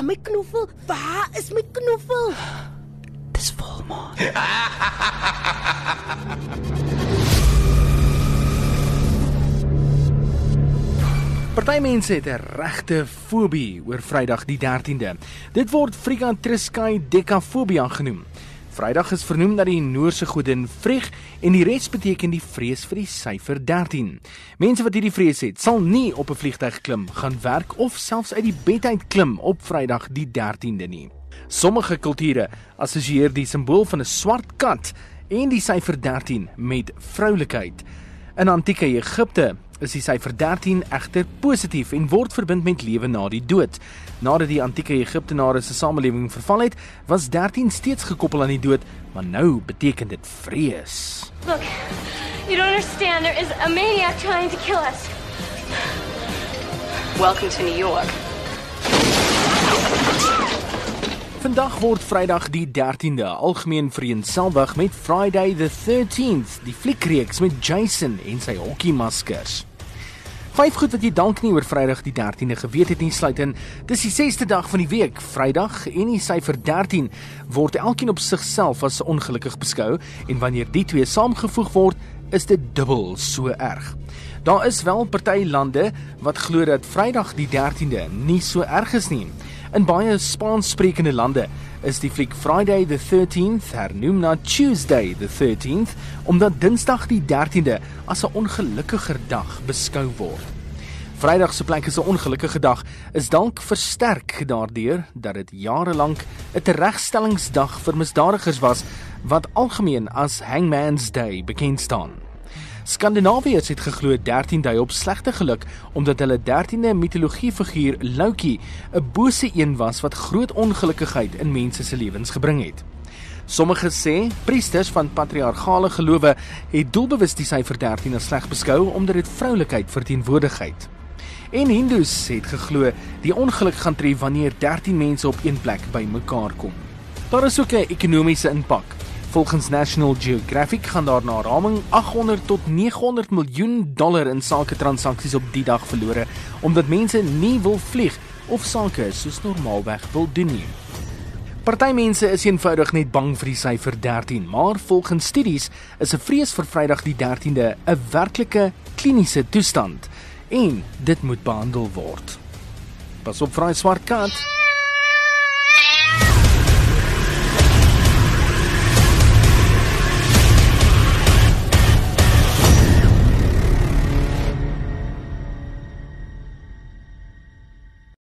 Waar my knoffel? Waar is my knoffel? Dis volmaan. Party mense het 'n regte fobie oor Vrydag die 13de. Dit word Frigantriscae decafobia genoem. Vrydag is vernoem na die Noorse godin Frigg en die res beteken die vrees vir die syfer 13. Mense wat hierdie vrees het, sal nie op 'n vliegtyg klim, gaan werk of selfs uit die bed uit klim op Vrydag die 13de nie. Sommige kulture assosieer die simbool van 'n swart kat en die syfer 13 met vroulikheid. In antieke Egipte is die syfer 13 egter positief en word verbind met lewe na die dood. Nadat die antieke Egiptenare se samelewing verval het, was 13 steeds gekoppel aan die dood, maar nou beteken dit vrees. Look, you don't understand. There is a maniac trying to kill us. Welcome to New York. Vandag word Vrydag die 13de algemeen vereenselwig met Friday the 13th, die fliekreeks met Jason en sy hokkiemaskers. Vyf goed wat jy dalk nie oor Vrydag die 13de geweet het nie sluit in. Dis die 6ste dag van die week. Vrydag en die syfer 13 word elkeen op sigself as ongelukkig beskou en wanneer die twee saamgevoeg word, is dit dubbel so erg. Daar is wel party lande wat glo dat Vrydag die 13de nie so erg is nie. In baie Spaanssprekende lande is die fliek Friday the 13th hernoem na Tuesday the 13th omdat Dinsdag die 13de as 'n ongelukkiger dag beskou word. Vrydag se plek as 'n ongelukkige dag is dalk versterk daardeur dat dit jare lank 'n teregstellingsdag vir misdadigers was wat algemeen as Hangman's Day bekend staan. Skandinawiërs het geglo 13 dui op slegte geluk omdat hulle 13de mitologiefiguur Loki 'n bose een was wat groot ongelukkigheid in mense se lewens gebring het. Sommige sê priesters van patriargale gelowe het doelbewus die syfer 13 as sleg beskou omdat dit vroulikheid verteenwoordigheid. En Hindus het geglo die ongeluk gaan tref wanneer 13 mense op een plek bymekaar kom. Daar is ook 'n ekonomiese impak. Volgens National Geographic gaan daar na raming 800 tot 900 miljoen dollar in sake transaksies op die dag verlore omdat mense nie wil vlieg of sake soos normaalweg wil doen nie. Party mense is eenvoudig net bang vir die syfer 13, maar volgens studies is 'n vrees vir Vrydag die 13de 'n werklike kliniese toestand en dit moet behandel word. Pas op vir 'n swart kat.